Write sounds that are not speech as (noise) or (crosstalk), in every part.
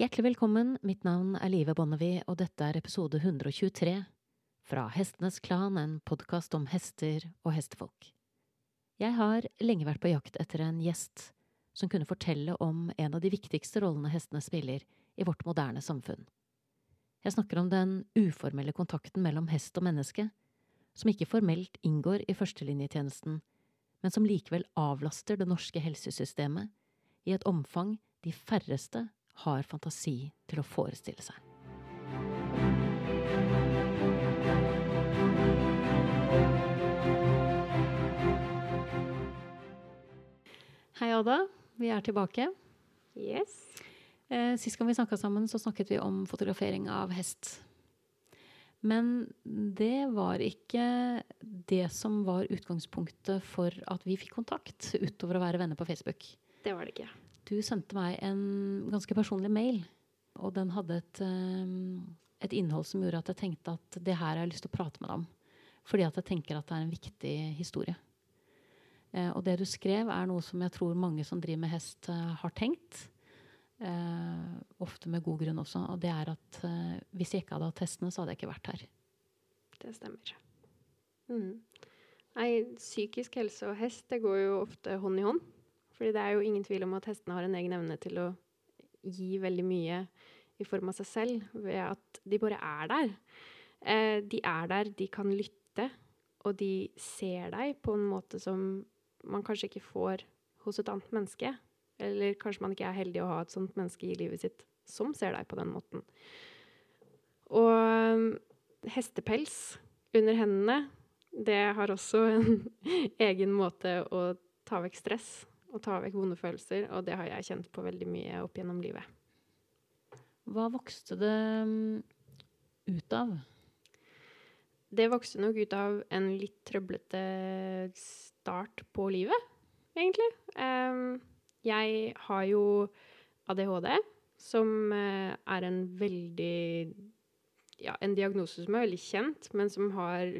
Hjertelig velkommen, mitt navn er Live Bonnevie, og dette er episode 123 fra Hestenes Klan, en podkast om hester og hestefolk. Jeg har lenge vært på jakt etter en gjest som kunne fortelle om en av de viktigste rollene hestene spiller i vårt moderne samfunn. Jeg snakker om den uformelle kontakten mellom hest og menneske, som ikke formelt inngår i førstelinjetjenesten, men som likevel avlaster det norske helsesystemet i et omfang de færreste har fantasi til å forestille seg. Hei, Ada. Vi er tilbake. Yes. Eh, sist gang vi snakka sammen, så snakket vi om fotografering av hest. Men det var ikke det som var utgangspunktet for at vi fikk kontakt, utover å være venner på Facebook. Det var det ikke. Du sendte meg en ganske personlig mail, og den hadde et, um, et innhold som gjorde at jeg tenkte at det her har jeg lyst til å prate med deg om. Fordi at jeg tenker at det er en viktig historie. Eh, og det du skrev, er noe som jeg tror mange som driver med hest, uh, har tenkt. Eh, ofte med god grunn også. Og det er at eh, hvis jeg ikke hadde hatt hestene, så hadde jeg ikke vært her. Det stemmer. Mm. Nei, psykisk helse og hest det går jo ofte hånd i hånd. Fordi det er jo ingen tvil om at hestene har en egen evne til å gi veldig mye i form av seg selv ved at de bare er der. Eh, de er der, de kan lytte, og de ser deg på en måte som man kanskje ikke får hos et annet menneske. Eller kanskje man ikke er heldig å ha et sånt menneske i livet sitt som ser deg på den måten. Og um, hestepels under hendene, det har også en (laughs) egen måte å ta vekk stress og ta vekk vonde følelser, og det har jeg kjent på veldig mye opp gjennom livet. Hva vokste det mm, ut av? Det vokste nok ut av en litt trøblete start på livet, egentlig. Jeg har jo ADHD, som eh, er en veldig Ja, en diagnose som er veldig kjent, men som har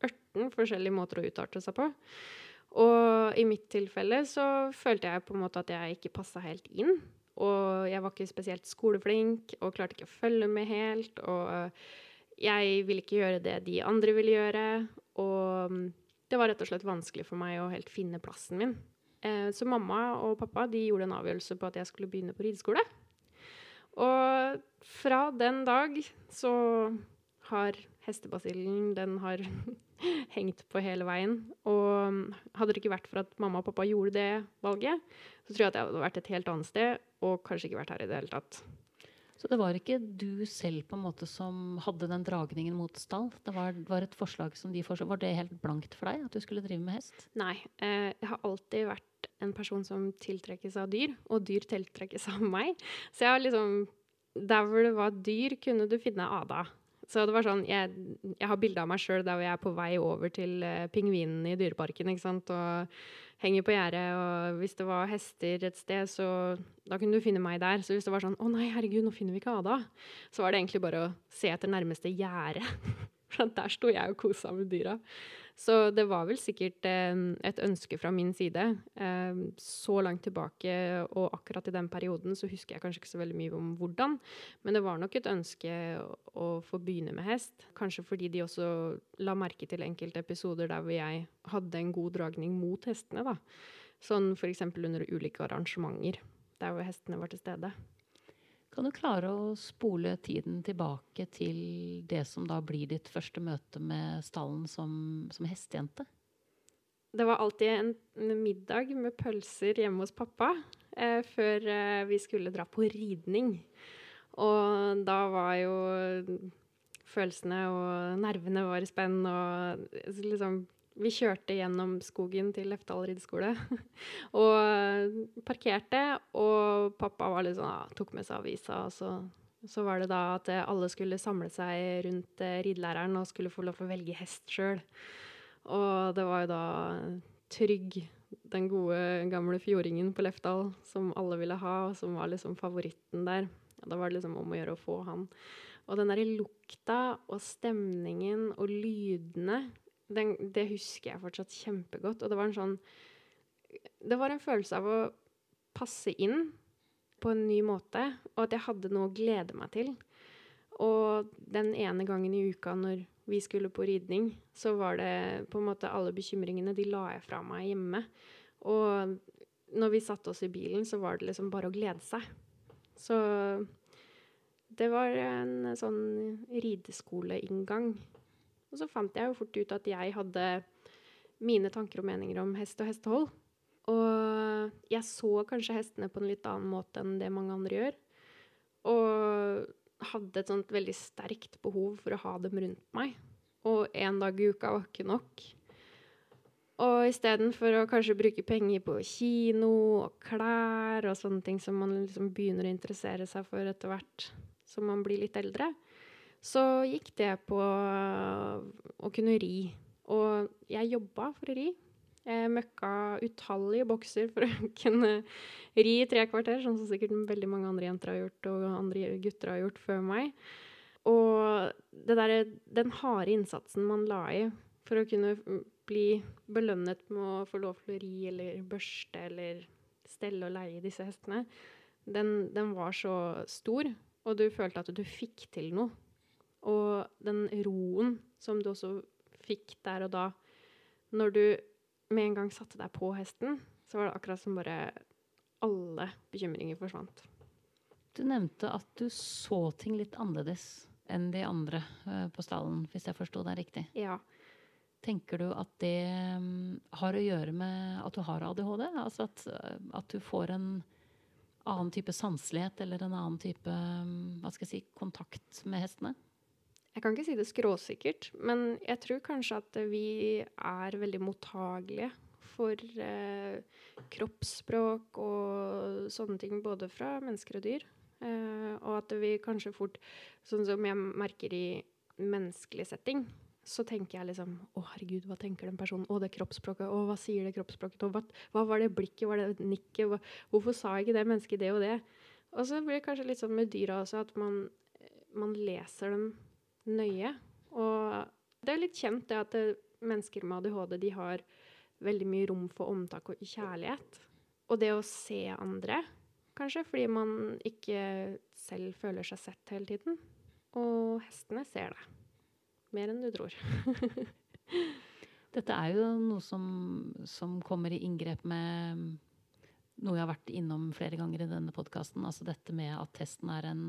18 forskjellige måter å utarte seg på. Og i mitt tilfelle så følte jeg på en måte at jeg ikke passa helt inn. Og jeg var ikke spesielt skoleflink og klarte ikke å følge med helt. Og jeg ville ikke gjøre det de andre ville gjøre. Og det var rett og slett vanskelig for meg å helt finne plassen min. Eh, så mamma og pappa de gjorde en avgjørelse på at jeg skulle begynne på rideskole. Og fra den dag så har hestebasillen den har (laughs) (laughs) hengt på hele veien. Og hadde det ikke vært for at mamma og pappa gjorde det valget, så tror jeg at jeg hadde vært et helt annet sted, og kanskje ikke vært her i det hele tatt. Så det var ikke du selv på en måte som hadde den dragningen mot stall? Det var, var et forslag som de foreslo. Var det helt blankt for deg at du skulle drive med hest? Nei. Eh, jeg har alltid vært en person som tiltrekkes av dyr, og dyr tiltrekkes av meg. Så jeg har liksom Der hvor det var dyr, kunne du finne Ada. Så det var sånn Jeg, jeg har bilde av meg sjøl der hvor jeg er på vei over til uh, pingvinene i Dyreparken. ikke sant? Og henger på gjerdet. Og hvis det var hester et sted, så da kunne du finne meg der. Så hvis det var sånn 'Å nei, herregud, nå finner vi ikke Ada', så var det egentlig bare å se etter nærmeste gjerde. (laughs) Der sto jeg og kosa med dyra. Så det var vel sikkert eh, et ønske fra min side. Eh, så langt tilbake, og akkurat i den perioden, så husker jeg kanskje ikke så veldig mye om hvordan. Men det var nok et ønske å få begynne med hest. Kanskje fordi de også la merke til enkelte episoder der hvor jeg hadde en god dragning mot hestene. da. Sånn f.eks. under ulike arrangementer der hvor hestene var til stede. Kan du klare å spole tiden tilbake til det som da blir ditt første møte med stallen som, som hestejente? Det var alltid en, middag med pølser hjemme hos pappa eh, før eh, vi skulle dra på ridning. Og da var jo følelsene og nervene var i spenn, og liksom vi kjørte gjennom skogen til Lefdal rideskole (laughs) og parkerte. Og pappa var litt sånn, ja, tok med seg avisa. Og så, så, var det da at alle skulle samle seg rundt eh, ridelæreren og skulle få lov til å velge hest sjøl. Og det var jo da Trygg, den gode, gamle fjordingen på Lefdal, som alle ville ha, og som var liksom favoritten der. Ja, da var det liksom om å gjøre å få han. Og den derre lukta og stemningen og lydene den, det husker jeg fortsatt kjempegodt. Og det var en sånn Det var en følelse av å passe inn. på en ny måte, og at jeg hadde noe å glede meg til. Og den ene gangen i uka når vi skulle på ridning, så var det på en måte alle bekymringene de la jeg fra meg hjemme. Og når vi satte oss i bilen, så var det liksom bare å glede seg. Så det var en sånn rideskoleinngang. Og så fant jeg jo fort ut at jeg hadde mine tanker og meninger om hest og hestehold. Og jeg så kanskje hestene på en litt annen måte enn det mange andre gjør. Og hadde et sånt veldig sterkt behov for å ha dem rundt meg. Og én dag i uka var ikke nok. Og istedenfor å kanskje bruke penger på kino og klær og sånne ting som man liksom begynner å interessere seg for etter hvert som man blir litt eldre, så gikk det på å kunne ri. Og jeg jobba for å ri. Jeg møkka utallige bokser for å (laughs) kunne ri i tre kvarter, sånn som sikkert veldig mange andre jenter har gjort, og andre gutter har gjort før meg. Og der, den harde innsatsen man la i for å kunne bli belønnet med å få lov til å ri eller børste eller stelle og leie disse hestene, den, den var så stor, og du følte at du fikk til noe. Og den roen som du også fikk der og da, når du med en gang satte deg på hesten, så var det akkurat som bare alle bekymringer forsvant. Du nevnte at du så ting litt annerledes enn de andre uh, på stallen, hvis jeg forsto deg riktig. Ja. Tenker du at det um, har å gjøre med at du har ADHD? Altså at, uh, at, du får en annen type sanselighet eller en annen type um, hva skal jeg si, kontakt med hestene? Jeg kan ikke si det skråsikkert, men jeg tror kanskje at vi er veldig mottagelige for eh, kroppsspråk og sånne ting, både fra mennesker og dyr. Eh, og at vi kanskje fort, sånn som jeg merker i menneskelig setting, så tenker jeg liksom Å, herregud, hva tenker den personen? Å, det er kroppsspråket. Å, hva sier det kroppsspråket? Hva, hva, var det blikket? Var det nikket? Hva, hvorfor sa ikke det mennesket det og det? Og så blir det kanskje litt sånn med dyra også, at man, man leser dem nøye. Og det er litt kjent det at mennesker med ADHD de har veldig mye rom for omtak og kjærlighet. Og det å se andre, kanskje, fordi man ikke selv føler seg sett hele tiden. Og hestene ser det. Mer enn du tror. (laughs) Dette er jo noe som, som, kommer i inngrep med noe jeg har vært innom flere ganger i denne podkasten. Altså dette med at testen er en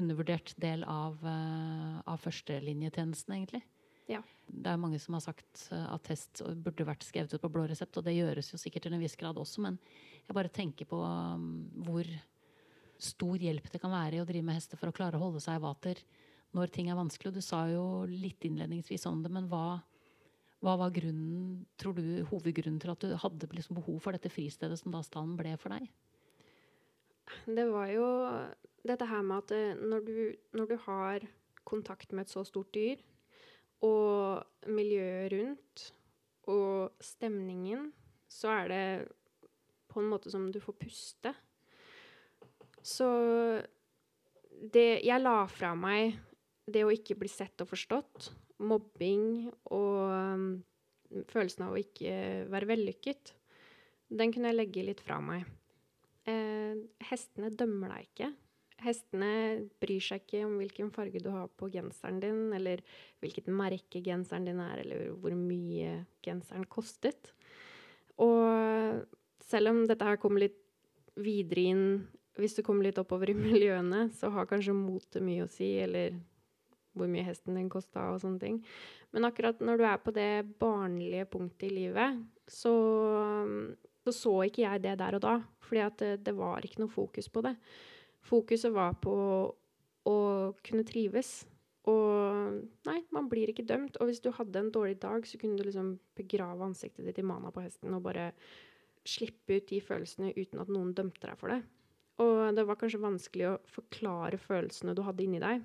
undervurdert del av, uh, av førstelinjetjenesten, egentlig. Ja. Det er mange som har sagt eh, at test burde vært skrevet ut på blå resept, og det gjøres jo sikkert til en viss grad også, men jeg bare tenker på um, hvor stor hjelp det kan være i å drive med hester for å klare å holde seg i vater når ting er vanskelig. Og du sa jo litt innledningsvis om det, men hva, hva var grunnen, tror du, hovedgrunnen til at du hadde liksom behov for dette fristedet som da stallen ble for deg? Det var jo dette her med at eh, når du, når du har kontakt med et så stort dyr, og miljøet rundt, og stemningen, så er det på en måte som du får puste. Så det Jeg la fra meg det å ikke bli sett og forstått, mobbing og um, følelsen av å ikke være vellykket, den kunne jeg legge litt fra meg. Eh, hestene dømmer deg ikke. Hestene bryr seg ikke om hvilken farge du har på genseren din, eller hvilket merke genseren din er, eller hvor mye genseren kostet. Og selv om dette her kommer litt videre inn Hvis du kommer litt oppover i (laughs) miljøene, så har kanskje motet mye å si, eller hvor mye hesten din kosta og sånne ting. Men akkurat når du er på det barnlige punktet i livet, så så, så ikke jeg det der og da. Fordi det, det var ikke noe fokus på det. Fokuset var på å kunne trives. Og nei, man blir ikke dømt. Og hvis du hadde en dårlig dag, så kunne du liksom begrave ansiktet ditt i mana på hesten og bare slippe ut de følelsene uten at noen dømte deg for det. Og det var kanskje vanskelig å forklare følelsene du hadde inni deg.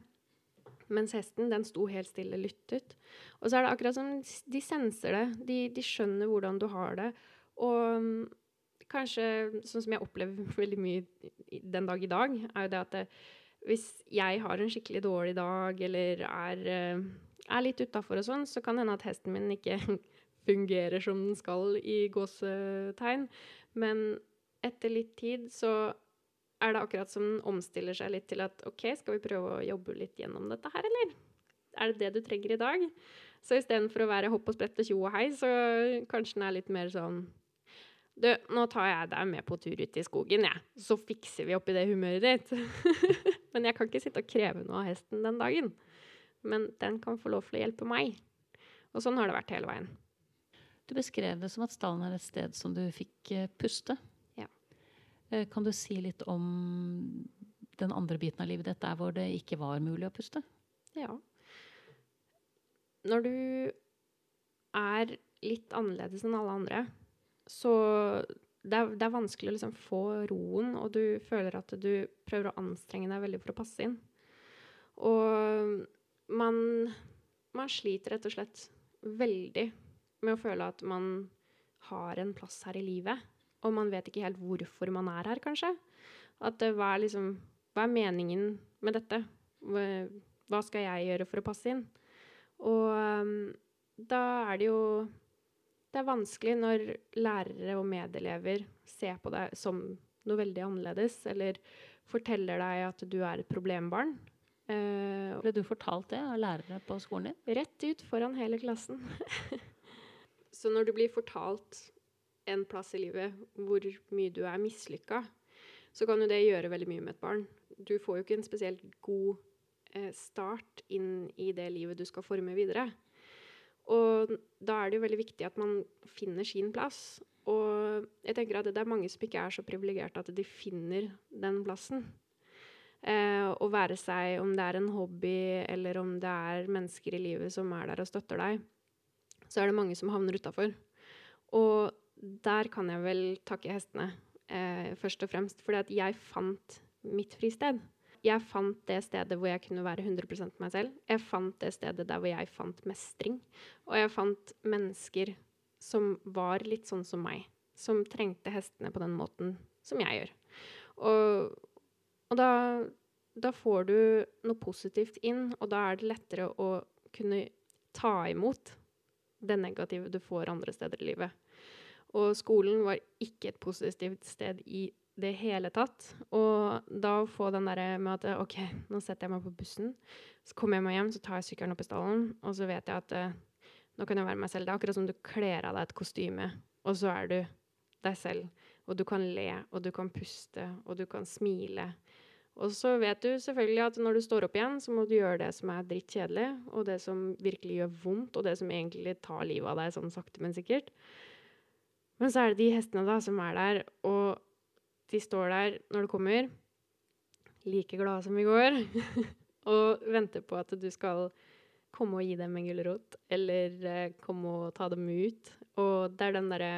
Mens hesten den sto helt stille, lyttet. Og så er det akkurat som de senser det. De, de skjønner hvordan du har det. Og kanskje sånn som jeg opplever (laughs) veldig mye den dag i dag, er jo det at det, hvis jeg har en skikkelig dårlig dag eller er, eh, er litt utafor og sånn, så kan det hende at hesten min ikke (laughs) fungerer som den skal i gåsetegn. Men etter litt tid så er det akkurat som den omstiller seg litt til at OK, skal vi prøve å jobbe litt gjennom dette her, eller? Er det det du trenger i dag? Så istedenfor å være hopp og sprett og tjo og hei, så kanskje den er litt mer sånn Du, nå tar jeg deg med på tur ut i skogen, jeg. Ja. Så fikser vi opp i det humøret ditt. (laughs) Men jeg kan ikke sitte og kreve noe av hesten den dagen. Men den kan få lov til å hjelpe meg. Og sånn har det vært hele veien. Du beskrev det som at stallen er et sted som du fikk eh, puste. Ja. Eh, kan du si litt om den andre biten av livet ditt der hvor det ikke var mulig å puste? Ja. Når du er litt annerledes enn alle andre, så det er, det er vanskelig å liksom få roen, og du føler at du prøver å anstrenge deg veldig for å passe inn. Og man, man sliter rett og slett veldig med å føle at man har en plass her i livet. Og man vet ikke helt hvorfor man er her, kanskje. At hva er liksom Hva er meningen med dette? Hva skal jeg gjøre for å passe inn? Og um, da er det jo Det er vanskelig når lærere og medelever ser på deg som noe veldig annerledes, eller forteller deg at du er et problembarn. Uh, Ble du fortalt det av lærere på skolen din? Rett ut foran hele klassen. (laughs) Så når du blir fortalt en plass i livet hvor mye du er mislykka, så kan jo det gjøre veldig mye med et barn. Du får jo ikke en spesielt god Eh, start inn i det livet du skal forme videre. Og da er det jo veldig viktig at man finner sin plass. Og jeg tenker at det er mange som ikke er så privilegerte at de finner den plassen. Eh, å være seg om det er en hobby, eller om det er mennesker i livet som er der og støtter deg, så er det mange som havner utafor. Og der kan jeg vel takke hestene, eh, først og fremst. Fordi at jeg fant mitt fristed jeg fant det stedet hvor jeg kunne være 100% meg selv. Jeg fant det stedet der hvor jeg fant mestring. Og jeg fant mennesker som var litt sånn som meg. Som trengte hestene på den måten som jeg gjør. Og, og da, da får du noe positivt inn, og da er det lettere å kunne ta imot det negative du får andre steder i livet. Og skolen var ikke et positivt sted i det hele tatt. Og da å få den derre med at OK, nå setter jeg meg på bussen. Så kommer jeg meg hjem, så tar jeg sykkelen opp i stallen, og så vet jeg at uh, nå kan jeg være meg selv. Det er akkurat som du kler av deg et kostyme, og så er du deg selv. Og du kan le, og du kan puste, og du kan smile. Og så vet du selvfølgelig at når du står opp igjen, så må du gjøre det som er drittkjedelig, og det som virkelig gjør vondt, og det som egentlig tar livet av deg sånn sakte, men sikkert. Men så er det de hestene da som er der, og de står der når du kommer, like glade som i går, (laughs) og venter på at du skal komme og gi dem en gulrot, eller eh, komme og ta dem ut. Og det er den derre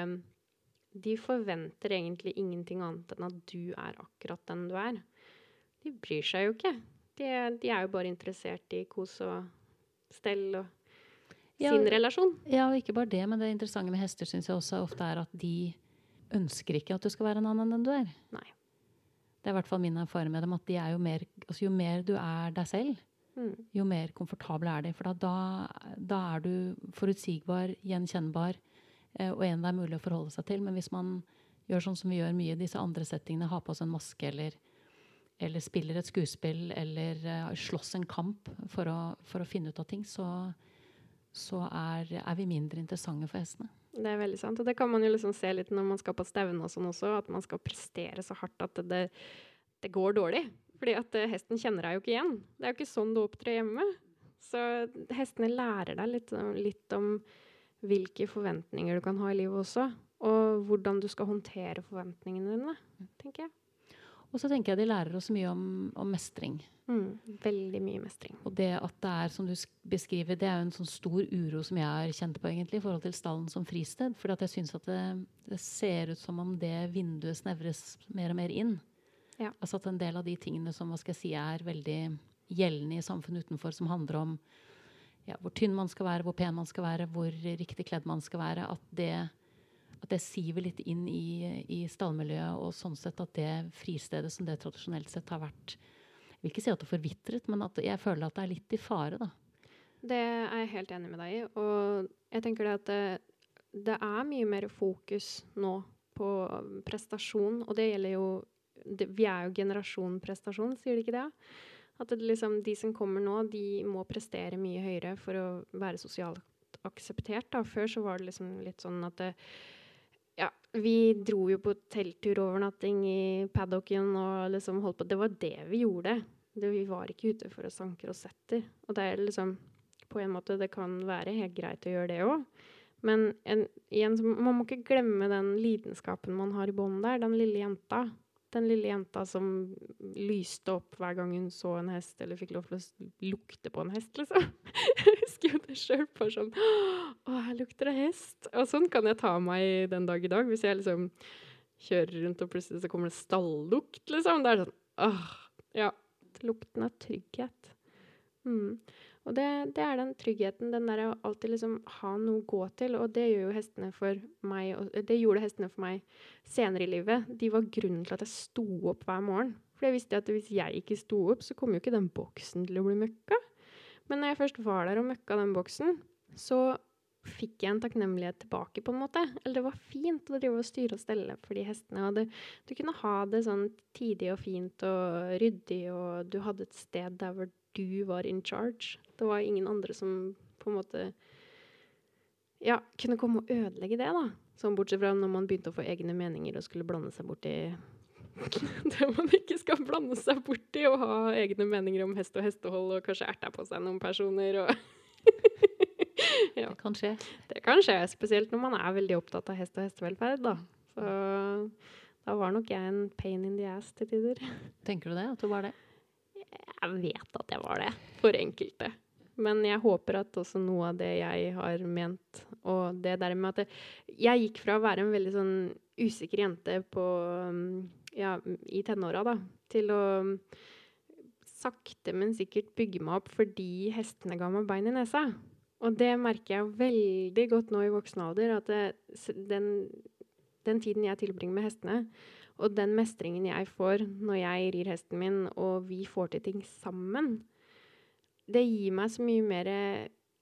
De forventer egentlig ingenting annet enn at du er akkurat den du er. De bryr seg jo ikke. De, de er jo bare interessert i kos og stell og ja, sin relasjon. Ja, og ikke bare det, men det interessante med hester syns jeg også ofte er at de ønsker ikke at du skal være en annen enn du er. Nei. Det er i hvert fall min erfaring med dem. at de jo mer, altså jo mer du er deg selv, mm. jo mer komfortable er de. For da, da, er du forutsigbar, gjenkjennbar, eh, og en det er mulig å forholde seg til. Men hvis man gjør sånn som vi gjør mye i disse andre settingene, har på oss en maske eller, eller spiller et skuespill eller uh, slåss en kamp for å, for å, finne ut av ting, så, så er, er vi mindre interessante for hestene. Det er veldig sant. Og det kan man jo liksom se litt når man skal på stevne og sånn også, at man skal prestere så hardt at det, det går dårlig. Fordi at uh, hesten kjenner deg jo ikke igjen. Det er jo ikke sånn du opptrer hjemme. Så hestene lærer deg litt, litt, om hvilke forventninger du kan ha i livet også. Og hvordan du skal håndtere forventningene dine, tenker jeg. Og så tenker jeg de lærer oss mye om, om mestring. Mm, veldig mye mestring. Og det at det er, som du beskriver, det er jo en sånn stor uro som jeg har kjent på egentlig, i forhold til stallen som fristed. For jeg syns at det, det, ser ut som om det vinduet snevres mer og mer inn. Ja. Altså at en del av de tingene som hva skal jeg si, er veldig gjeldende i samfunnet utenfor, som handler om ja, hvor tynn man skal være, hvor pen man skal være, hvor riktig kledd man skal være, at det, at det siver litt inn i, i stallmiljøet, og sånn sett at det fristedet som det tradisjonelt sett har vært Jeg vil ikke si at det forvitret, men at jeg føler at det er litt i fare, da. Det er jeg helt enig med deg i. Og jeg tenker det at det, det er mye mer fokus nå på prestasjon, og det gjelder jo det, Vi er jo generasjon prestasjon, sier de ikke det? At det liksom, de som kommer nå, de må prestere mye høyere for å være sosialt akseptert. Da. Før så var det liksom litt sånn at det, vi dro jo på telttur-overnatting i paddocken og liksom holdt på Det var det vi gjorde. Det, vi var ikke ute for å sanke og sette. Og det er liksom På en måte, det kan være helt greit å gjøre det òg. Men en, igjen, man må ikke glemme den lidenskapen man har i bånn der. Den lille jenta. Den lille jenta som lyste opp hver gang hun så en hest, eller fikk lov til å lukte på en hest, liksom. (laughs) Jeg husker jo det sjøl bare sånn Å, her lukter det hest. Og sånn kan jeg ta meg den dag i dag, hvis jeg liksom kjører rundt, og plutselig så kommer det stallukt, liksom. Det er sånn åh, ja. Lukten av trygghet. Mm. Og det, det, er den tryggheten, den der å alltid liksom ha noe å gå til. Og det gjør jo hestene for meg, og det gjorde hestene for meg senere i livet. De var grunnen til at jeg sto opp hver morgen. For jeg visste at hvis jeg ikke sto opp, så kom jo ikke den boksen til å bli møkka. Men når jeg først var der og møkka den boksen, så fikk jeg en takknemlighet tilbake, på en måte. Eller det var fint å drive og styre og stelle for de hestene. Og det, du kunne ha det sånn tidig og fint og ryddig, og du hadde et sted der hvor du var in charge. Det var ingen andre som på en måte ja, kunne komme og ødelegge det, da. Sånn bortsett fra når man begynte å få egne meninger og skulle blande seg borti (laughs) det man ikke skal blande seg borti, og ha egne meninger om hest og hestehold, og kanskje erta på seg noen personer og (laughs) ja. Det kan skje. Det kan skje, spesielt når man er veldig opptatt av hest og hestevelferd, da. Så da var nok jeg en pain in the ass til tider. Tenker du det? At du var det? Jeg vet at jeg var det, for enkelte. Men jeg håper at også noe av det jeg har ment, og det der med at det, Jeg gikk fra å være en veldig sånn usikker jente på Ja, i tenåra, da, til å sakte, men sikkert bygge meg opp fordi hestene ga meg bein i nesa. Og det merker jeg veldig godt nå i voksen alder, at det, den, den tiden jeg tilbringer med hestene, og den mestringen jeg får når jeg rir hesten min, og vi får til ting sammen, det gir meg så mye mer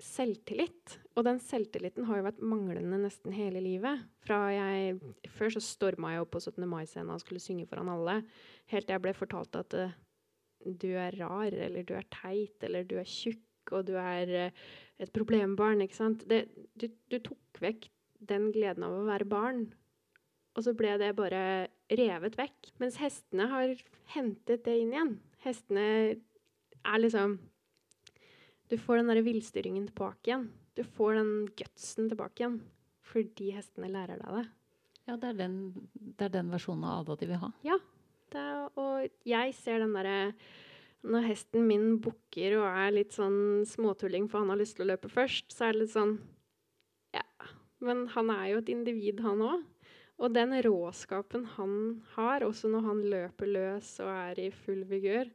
selvtillit. Og den selvtilliten har jo vært manglende nesten hele livet. Jeg, før så storma jeg opp på 17. mai-scenen og skulle synge foran alle. Helt til jeg ble fortalt at uh, du er rar, eller du er teit, eller du er tjukk, og du er uh, et problembarn. ikke sant? Det, du, du tok vekk den gleden av å være barn. Og så ble det bare revet vekk. Mens hestene har hentet det inn igjen. Hestene er liksom Du får den derre villstyringen tilbake igjen. Du får den gutsen tilbake igjen fordi hestene lærer deg det. Ja, det er den, det er den versjonen av Ada de vil ha. Ja. Er, og jeg ser den derre Når hesten min bukker og er litt sånn småtulling for han har lyst til å løpe først, så er det litt sånn Ja, men han er jo et individ, han òg. Og den råskapen han har, også når han løper løs og er i full vigør,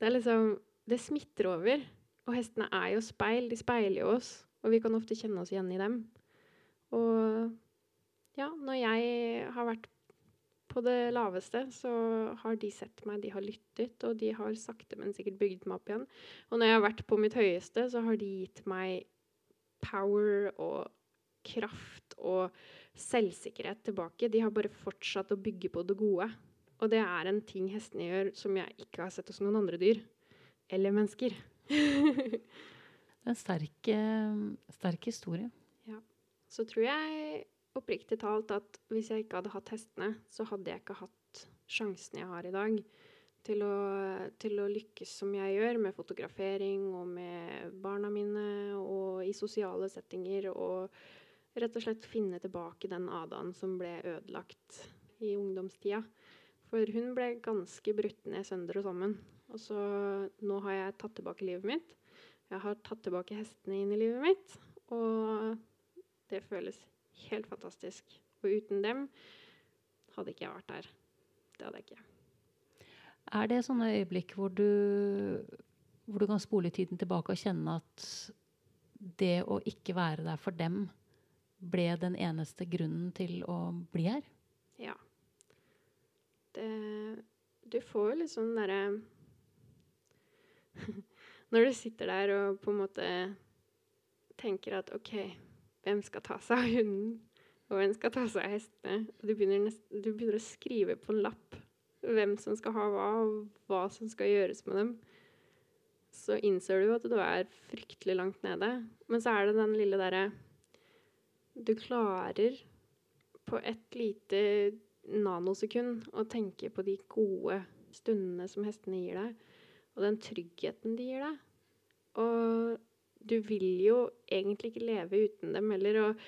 det liksom Det smitter over. Og hestene er jo speil. De speiler jo oss. Og vi kan ofte kjenne oss igjen i dem. Og ja, når jeg har vært på det laveste, så har de sett meg, de har lyttet, og de har sakte, men sikkert bygd meg opp igjen. Og når jeg har vært på mitt høyeste, så har de gitt meg power og kraft og selvsikkerhet tilbake. De har bare fortsatt å bygge på det gode. Og det er en ting hestene gjør som jeg ikke har sett hos noen andre dyr. Eller mennesker. (laughs) det er en sterk, eh, sterk historie. Ja. Så tror jeg oppriktig talt at hvis jeg ikke hadde hatt hestene, så hadde jeg ikke hatt sjansen jeg har i dag til å, til å, lykkes som jeg gjør, med fotografering og med barna mine og i sosiale settinger. og rett og slett finne tilbake den Adaen som ble ødelagt i ungdomstida. For hun ble ganske brutt ned sønder og sammen. Og så nå har jeg tatt tilbake livet mitt. Jeg har tatt tilbake hestene inn i livet mitt. Og det føles helt fantastisk. Og uten dem hadde ikke jeg vært der. Det hadde jeg ikke. Er det sånne øyeblikk hvor du, hvor du kan spole tiden tilbake og kjenne at det å ikke være der for dem ble den eneste grunnen til å bli her? Ja. Det, du får jo liksom sånn derre (laughs) Når du sitter der og på en måte tenker at OK, hvem skal ta seg av hunden? Og hvem skal ta seg av hestene? Og du begynner, nest, du begynner å skrive på en lapp hvem som skal ha hva, og hva som skal gjøres med dem, så innser du at du er fryktelig langt nede. Men så er det den lille derre Du klarer på et lite nanosekund å tenke på de gode stundene som hestene gir deg, og den tryggheten de gir deg. Og du vil jo egentlig ikke leve uten dem heller, og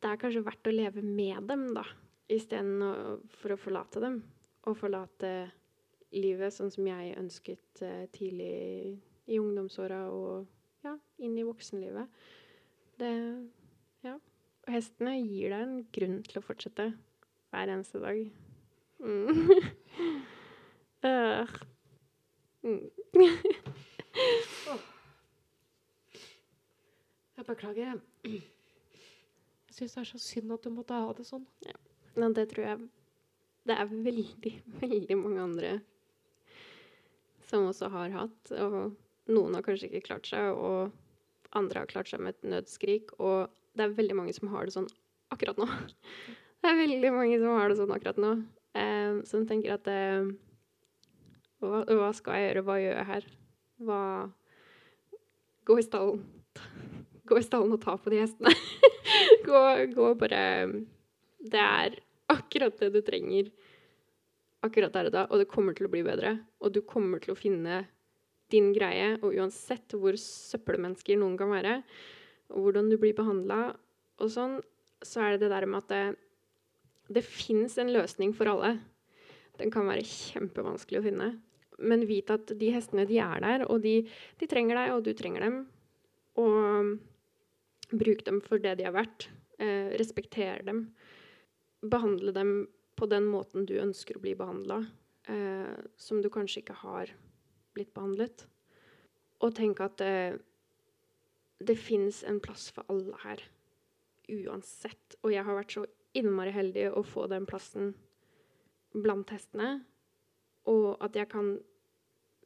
det er kanskje verdt å leve med dem, da, istedenfor å forlate dem. Og forlate livet sånn som jeg ønsket uh, tidlig i ungdomsåra og ja, inn i voksenlivet. Det Ja. Og hestene gir deg en grunn til å fortsette hver eneste dag. Mm. uh. (laughs) Mm. Jeg beklager. Jeg syns det er så synd at du måtte ha det sånn. Ja. Men det tror jeg det er veldig, veldig mange andre som også har hatt. Og noen har kanskje ikke klart seg, og andre har klart seg med et nødskrik. Og det er veldig mange som har det sånn akkurat nå. (laughs) Det er veldig mange som har det sånn akkurat nå. Eh, som tenker at eh, hva, hva, skal jeg gjøre? Hva gjør jeg her? Hva Gå i stallen. (laughs) Gå i stallen og ta på de hestene. (laughs) gå, gå bare Det er akkurat det du trenger akkurat der og da, og det kommer til å bli bedre. Og du kommer til å finne din greie, og uansett hvor søppelmennesker noen kan være, og hvordan du blir behandla og sånn, så er det det der med at det, det fins en løsning for alle. Den kan være kjempevanskelig å finne. Men vit at de hestene, de er der, og de, de trenger deg, og du trenger dem. Og bruk dem for det de har vært. Eh, respekter dem behandle dem på den måten du ønsker å bli behandla, eh, som du kanskje ikke har blitt behandlet. Og tenk at eh, det fins en plass for alle her, uansett. Og jeg har vært så innmari heldig å få den plassen blant hestene, og at jeg kan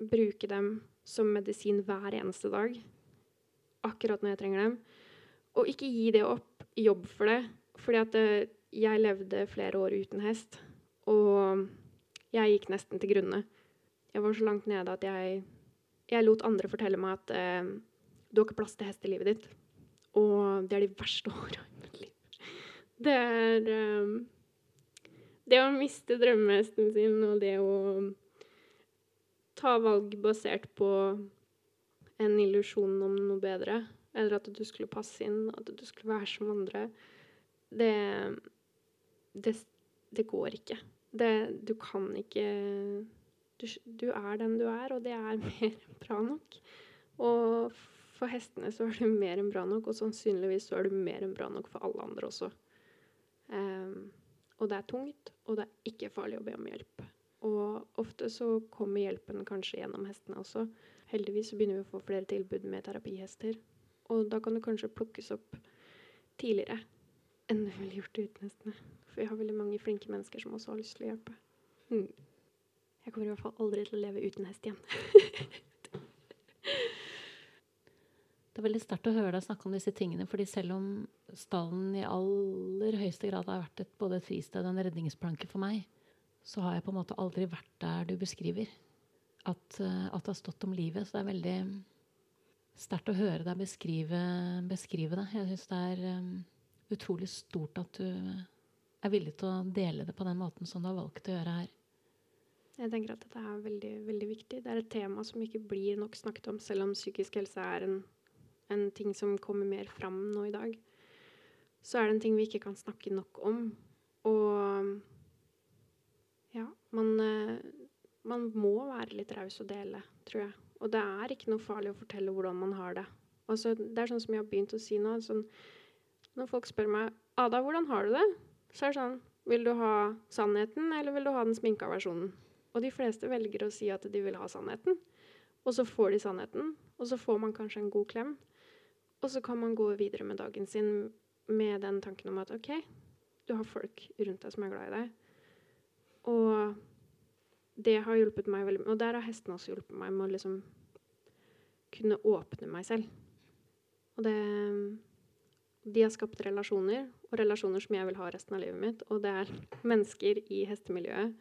bruke dem som medisin hver eneste dag, akkurat når jeg trenger dem. Og ikke gi det opp, jobb for det. Fordi at eh, jeg levde flere år uten hest, og jeg gikk nesten til grunne. Jeg var så langt nede at jeg, jeg lot andre fortelle meg at eh, du har ikke plass til hest i livet ditt. Og det er de verste (laughs) åra i mitt liv. Det er um, Det å miste drømmehesten sin, og det å ta valg basert på en illusjon om noe bedre, eller at du skulle passe inn, at du skulle være som andre, det det, det går ikke. Det, du kan ikke du, du, er den du er, og det er (laughs) mer bra nok. Og for hestene så er du mer enn bra nok, og sannsynligvis så er du mer enn bra nok for alle andre også. Um, og det er tungt, og det er ikke farlig å be om hjelp. Og ofte så kommer hjelpen kanskje gjennom hestene også. Heldigvis så begynner vi å få flere tilbud med terapihester. Og da kan det kanskje plukkes opp tidligere enn det ville gjort uten hestene. For vi har veldig mange flinke mennesker som også har lyst til å hjelpe. Hmm. Jeg kommer i hvert fall aldri til å leve uten hest igjen. (laughs) det er veldig sterkt å høre deg snakke om disse tingene, fordi selv om stallen i aller høyeste grad har vært et, både et fristed og en redningsplanke for meg, så har jeg på en måte aldri vært der du beskriver. At, uh, at det har stått om livet. Så det er veldig sterkt å høre deg beskrive, beskrive det. Jeg syns det er um, utrolig stort at du er villig til å dele det på den måten som du har valgt å gjøre her. Jeg tenker at dette er veldig, veldig viktig. Det er et tema som ikke blir nok snakket om, selv om psykisk helse er en, en ting som kommer mer fram nå i dag. Så er det en ting vi ikke kan snakke nok om. Og ja, man, eh, man må være litt raus og dele, tror jeg. Og det er ikke noe farlig å fortelle hvordan man har det. Altså, det er sånn som jeg har begynt å si nå. Sånn, når folk spør meg 'Ada, hvordan har du det?' så er det sånn Vil du ha sannheten, eller vil du ha den sminka versjonen? Og de fleste velger å si at de vil ha sannheten. Og så får de sannheten, og så får man kanskje en god klem. Og så kan man gå videre med dagen sin med den tanken om at OK, du har folk rundt deg som er glad i deg. Og det har hjulpet meg veldig Og der har hestene også hjulpet meg med å liksom kunne åpne meg selv. Og det de har skapt relasjoner, og relasjoner som jeg vil ha resten av livet mitt. Og det er mennesker i hestemiljøet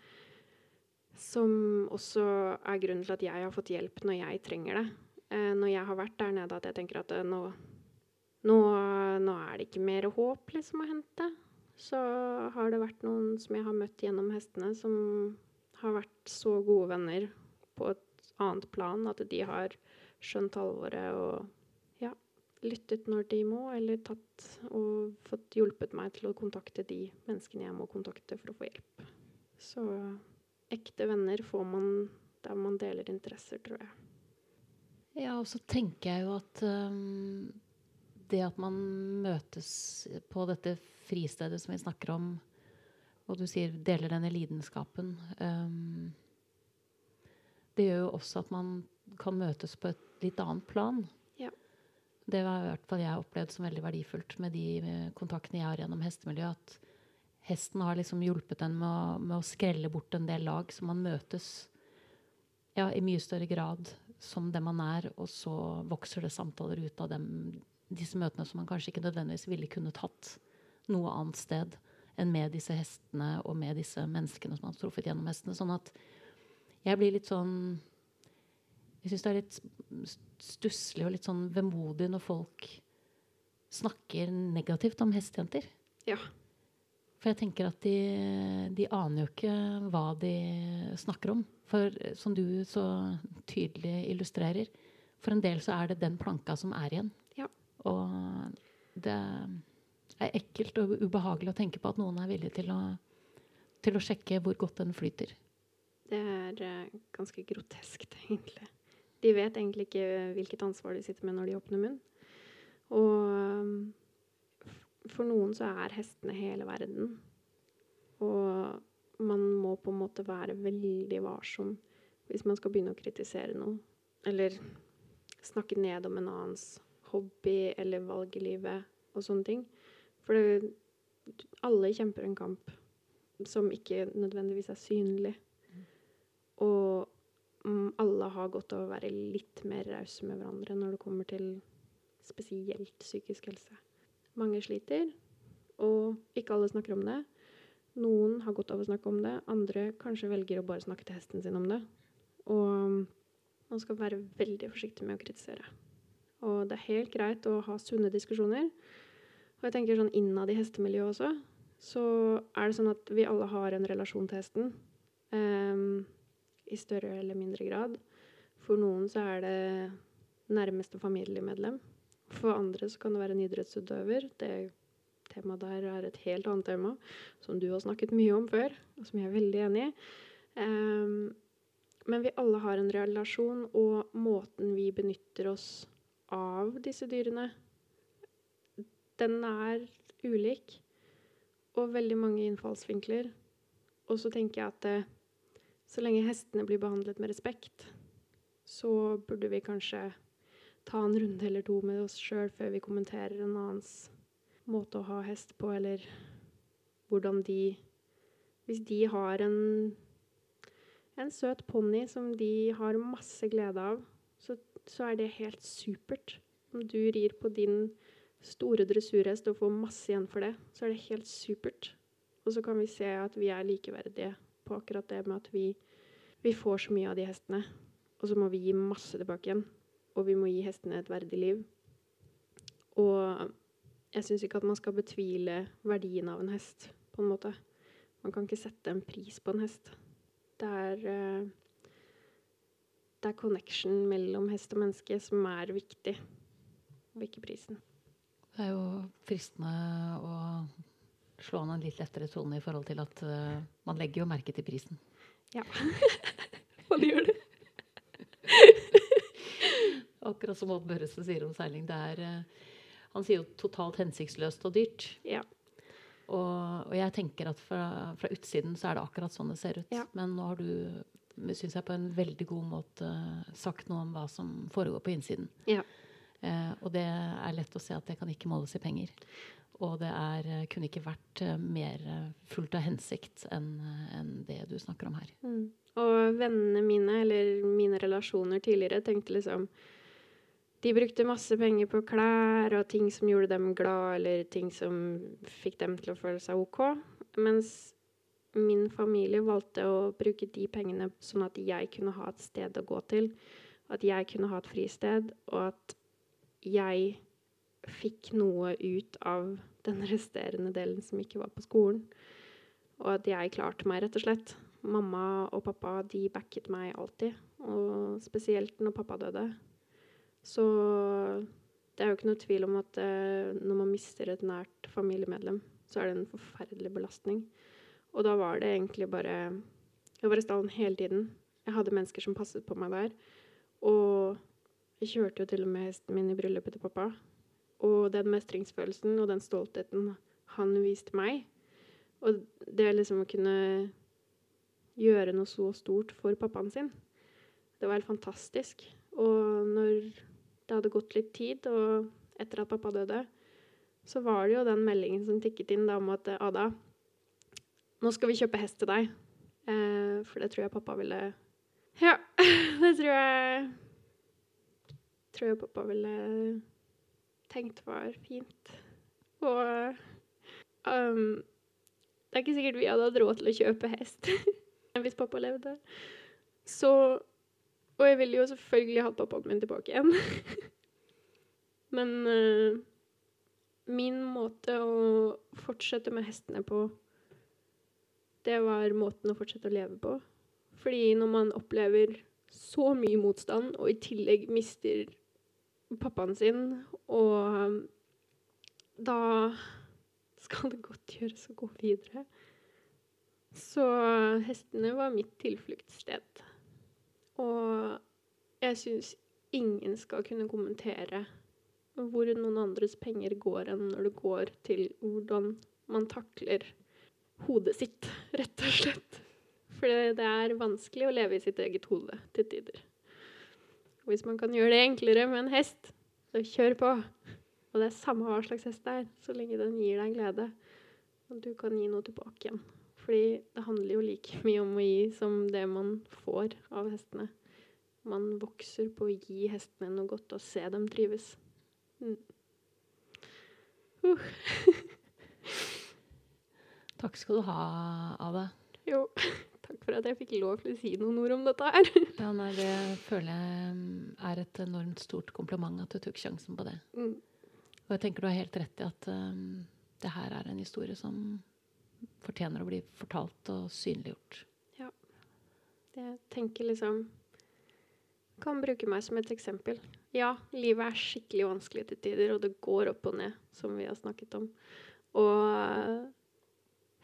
Som også er grunnen til at jeg har fått hjelp når jeg trenger det. Eh, når jeg har vært der nede at jeg tenker at eh, nå, nå, nå, er det ikke mer håp liksom å hente. Så har det vært noen som jeg har møtt gjennom hestene, som har vært så gode venner på et annet plan at de har skjønt alvoret og ja, lyttet når de må, eller tatt og fått hjulpet meg til å kontakte de menneskene jeg må kontakte for å få hjelp. Så ekte venner får man der man deler interesser, tror jeg. Ja, og så tenker jeg jo at um, det at man møtes på dette fristedet som vi snakker om, og du sier deler denne lidenskapen um, Det gjør jo også at man kan møtes på et litt annet plan. Ja. Det har i hvert fall jeg opplevd som veldig verdifullt med de eh, kontaktene jeg har gjennom hestemiljøet. At hesten har liksom hjulpet en med å, med å, skrelle bort en del lag, så man møtes ja, i mye større grad som det man er, og så vokser det samtaler ut av dem, disse møtene som man kanskje ikke nødvendigvis ville kunnet hatt noe annet sted enn med disse hestene og med disse menneskene som man har truffet gjennom hestene. Sånn at jeg blir litt sånn Jeg syns det er litt stusslig og litt sånn vemodig når folk snakker negativt om hestejenter. Ja. For jeg tenker at de, de, aner jo ikke hva de snakker om. For som du så tydelig illustrerer, for en del så er det den planka som er igjen. Ja. Og det er ekkelt og ubehagelig å tenke på at noen er villig til å, til å sjekke hvor godt den flyter. Det er uh, ganske groteskt, (laughs) egentlig. De vet egentlig ikke hvilket ansvar de sitter med når de åpner munn. Og for noen så er hestene hele verden. Og man må på en måte være veldig varsom hvis man skal begynne å kritisere noe. Eller snakke ned om en annens hobby eller valg i livet og sånne ting. For det, alle kjemper en kamp som ikke nødvendigvis er synlig. Og um, alle har godt av å være litt mer rause med hverandre når det kommer til spesielt psykisk helse. Mange sliter, og ikke alle snakker om det. Noen har godt av å snakke om det, andre kanskje velger å bare snakke til hesten sin om det. Og man skal være veldig forsiktig med å kritisere. Og det er helt greit å ha sunne diskusjoner. Og jeg tenker sånn innad i hestemiljøet også, så er det sånn at vi alle har en relasjon til hesten. Um, I større eller mindre grad. For noen så er det nærmeste familiemedlem. For andre så kan det være en idrettsutøver. Det temaet der er et helt annet tema, som du har snakket mye om før, og som jeg er veldig enig i. Um, men vi alle har en relasjon, og måten vi benytter oss av disse dyrene, den er ulik. Og veldig mange innfallsvinkler. Og så tenker jeg at det, eh, så lenge hestene blir behandlet med respekt, så burde vi kanskje ta en runde eller to med oss sjøl før vi kommenterer en annens måte å ha hest på, eller hvordan de Hvis de har en, en søt ponni som de har masse glede av, så, så er det helt supert. Om du rir på din store dressurhest og får masse igjen for det, så er det helt supert. Og så kan vi se at vi er likeverdige på akkurat det med at vi, vi får så mye av de hestene. Og så må vi gi masse tilbake igjen og vi må gi hestene et verdig liv. Og jeg syns ikke at man skal betvile verdien av en hest, på en måte. Man kan ikke sette en pris på en hest. Det er, uh, det er connection mellom hest og menneske som er viktig, og ikke prisen. Det er jo fristende å slå an en litt lettere tone i forhold til at uh, man legger jo merke til prisen. Ja. (laughs) Hva gjør du? Akkurat som Odd Børresen sier om seiling. Det er, uh, han sier jo totalt hensiktsløst og dyrt. Ja. Og, og, jeg tenker at fra, fra, utsiden så er det akkurat sånn det ser ut. Ja. Men nå har du, syns jeg, på en veldig god måte sagt noe om hva som foregår på innsiden. Ja. Eh, og det er lett å se at det kan ikke måles i penger. Og det er, eh, kunne ikke vært mer fullt av hensikt enn en det du snakker om her. Mm. Og vennene mine, eller mine relasjoner tidligere, tenkte liksom de brukte masse penger på klær og ting som gjorde dem glad, eller ting som fikk dem til å føle seg OK. Mens min familie valgte å bruke de pengene sånn at jeg kunne ha et sted å gå til, at jeg kunne ha et fristed, og at jeg fikk noe ut av den resterende delen som ikke var på skolen. Og at jeg klarte meg, rett og slett. Mamma og pappa de backet meg alltid, og spesielt når pappa døde. Så det er jo ikke noe tvil om at eh, når man mister et nært familiemedlem, så er det en forferdelig belastning. Og da var det egentlig bare Jeg var i stallen hele tiden. Jeg hadde mennesker som passet på meg der. Og jeg kjørte jo til og med hesten min i bryllupet til pappa. Og den mestringsfølelsen og den stoltheten han viste meg, og det liksom å kunne gjøre noe så stort for pappaen sin, det var helt fantastisk. Og når det hadde gått litt tid, og etter at pappa døde, så var det jo den meldingen som tikket inn da om at Ada, nå skal vi kjøpe hest til deg. Eh, for det tror jeg pappa ville (laughs) Ja, det tror jeg tror jeg pappa ville tenkt var fint. Og um, det er ikke sikkert vi hadde hatt råd til å kjøpe hest (laughs) hvis pappa levde. Så Og jeg ville jo selvfølgelig hatt pappaen min tilbake igjen. (laughs) Men uh, min måte å fortsette med hestene på, det var måten å fortsette å leve på. Fordi når man opplever så mye motstand, og i tillegg mister pappaen sin, og um, da skal det godt gjøres å gå videre. Så hestene var mitt tilfluktssted. Og jeg syns ingen skal kunne kommentere hvor noen andres penger går enn når det går til hvordan man takler hodet sitt, (laughs) rett og slett. For det er vanskelig å leve i sitt eget hode til tider. Hvis man kan gjøre det enklere med en hest, så kjør på. Og det er samme hva slags hest det er, så lenge den gir deg glede. Og du kan gi noe tilbake igjen. Fordi det handler jo like (laughs) mye om å gi som det man får av hestene. Man vokser på å gi hestene noe godt og se dem trives. Mm. Uh. (laughs) Takk skal du ha, Ada. Jo. (laughs) Takk for at jeg fikk lov til å si noen ord om dette her. Ja, nei, det føler jeg mm, er et enormt stort kompliment at du tok sjansen på det. Mm. Og jeg tenker du har helt rett i at um, det her er en historie som fortjener å bli fortalt og synliggjort. Ja. Jeg tenker liksom Kan bruke meg som et eksempel. Ja, livet er skikkelig vanskelig til tider, og det går opp og ned, som vi har snakket om. Og uh,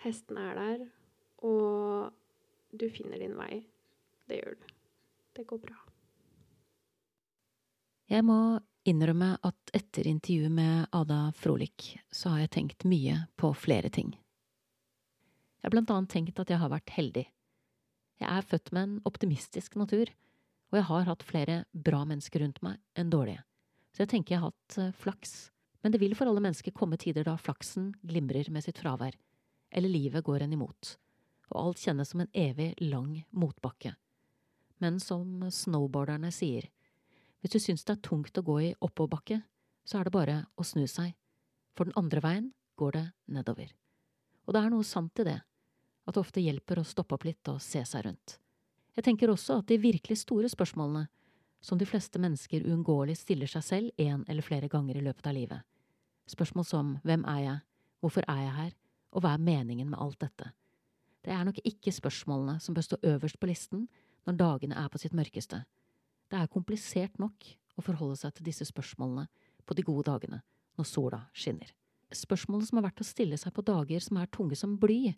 hestene er der, og du finner din vei. Det gjør du. Det går bra. Jeg må innrømme at etter intervjuet med Ada Frolik, så har jeg tenkt mye på flere ting. Jeg har blant annet tenkt at jeg har vært heldig. Jeg er født med en optimistisk natur, og jeg har hatt flere bra mennesker rundt meg enn dårlige, så jeg tenker jeg har hatt uh, flaks. Men det vil for alle mennesker komme tider da flaksen glimrer med sitt fravær, eller livet går en imot og alt kjennes som en evig lang motbakke. Men som snowboarderne sier, hvis du syns det er tungt å gå i oppoverbakke, så er det bare å snu seg, for den andre veien går det nedover. Og det er noe sant i det, at det ofte hjelper å stoppe opp litt og se seg rundt. Jeg tenker også at de virkelig store spørsmålene, som de fleste mennesker uunngåelig stiller seg selv en eller flere ganger i løpet av livet, spørsmål som hvem er jeg, hvorfor er jeg her, og hva er meningen med alt dette, det er nok ikke spørsmålene som bør stå øverst på listen når dagene er på sitt mørkeste. Det er komplisert nok å forholde seg til disse spørsmålene på de gode dagene, når sola skinner. Spørsmålet som er verdt å stille seg på dager som er tunge som bly,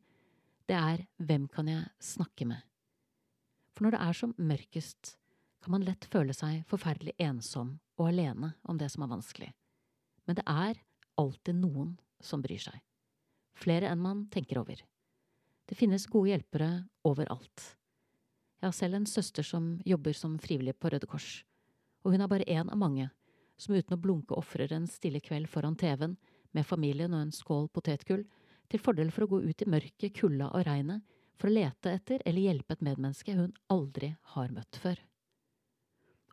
det er hvem kan jeg snakke med? For når det er som mørkest, kan man lett føle seg forferdelig ensom og alene om det som er vanskelig. Men det er alltid noen som bryr seg. Flere enn man tenker over. Det finnes gode hjelpere overalt. Jeg har selv en søster som jobber som frivillig på Røde Kors, og hun er bare én av mange som uten å blunke ofrer en stille kveld foran TV-en med familien og en skål potetgull til fordel for å gå ut i mørket, kulda og regnet for å lete etter eller hjelpe et medmenneske hun aldri har møtt før.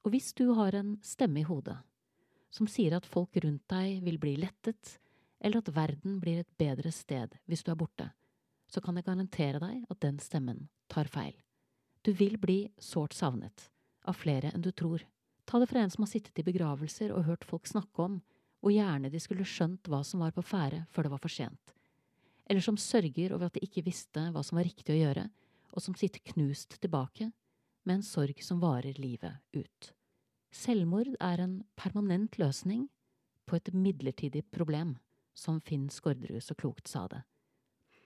Og hvis du har en stemme i hodet som sier at folk rundt deg vil bli lettet, eller at verden blir et bedre sted hvis du er borte, så kan jeg garantere deg at den stemmen tar feil. Du vil bli sårt savnet, av flere enn du tror. Ta det fra en som har sittet i begravelser og hørt folk snakke om, og gjerne de skulle skjønt hva som var på ferde før det var for sent. Eller som sørger over at de ikke visste hva som var riktig å gjøre, og som sitter knust tilbake med en sorg som varer livet ut. Selvmord er en permanent løsning på et midlertidig problem, som Finn Skårderud så klokt sa det.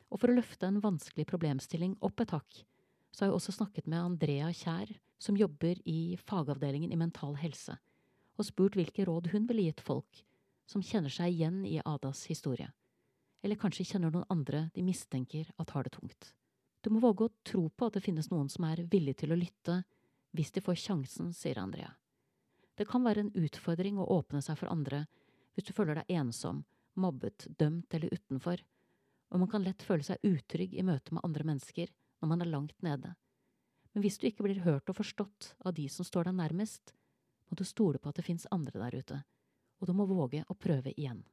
Og for å løfte en vanskelig problemstilling opp et hakk, så har jeg også snakket med Andrea Kjær, som jobber i fagavdelingen i Mental Helse, og spurt hvilke råd hun ville gitt folk som kjenner seg igjen i Adas historie, eller kanskje kjenner noen andre de mistenker at har det tungt. Du må våge å tro på at det finnes noen som er villig til å lytte hvis de får sjansen, sier Andrea. Det kan være en utfordring å åpne seg for andre hvis du føler deg ensom, mobbet, dømt eller utenfor, og man kan lett føle seg utrygg i møte med andre mennesker når man er langt nede. Men hvis du ikke blir hørt og forstått av de som står deg nærmest, må du stole på at det fins andre der ute, og du må våge å prøve igjen.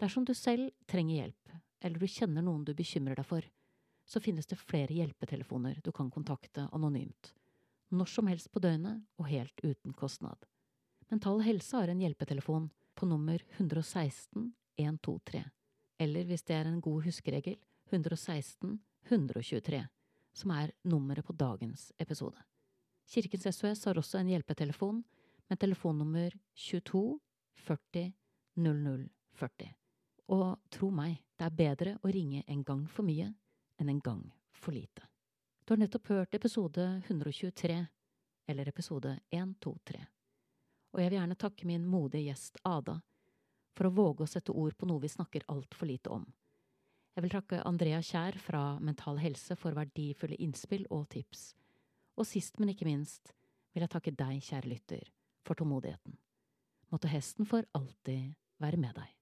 Dersom du selv trenger hjelp, eller du kjenner noen du bekymrer deg for, så finnes det flere hjelpetelefoner du kan kontakte anonymt, når som helst på døgnet og helt uten kostnad. Mental Helse har en hjelpetelefon på nummer 116 123, eller hvis det er en god huskeregel, 116 123 som er nummeret på dagens episode. Kirkens SOS har også en hjelpetelefon med telefonnummer 22 40 00 40. Og tro meg, det er bedre å ringe en gang for mye enn en gang for lite. Du har nettopp hørt episode 123, eller episode 123. Og jeg vil gjerne takke min modige gjest Ada for å våge å sette ord på noe vi snakker altfor lite om jeg vil takke Andrea Kjær fra Mental Helse for verdifulle innspill og tips. Og sist, men ikke minst, vil jeg takke deg, kjære lytter, for tålmodigheten. Måtte hesten for alltid være med deg.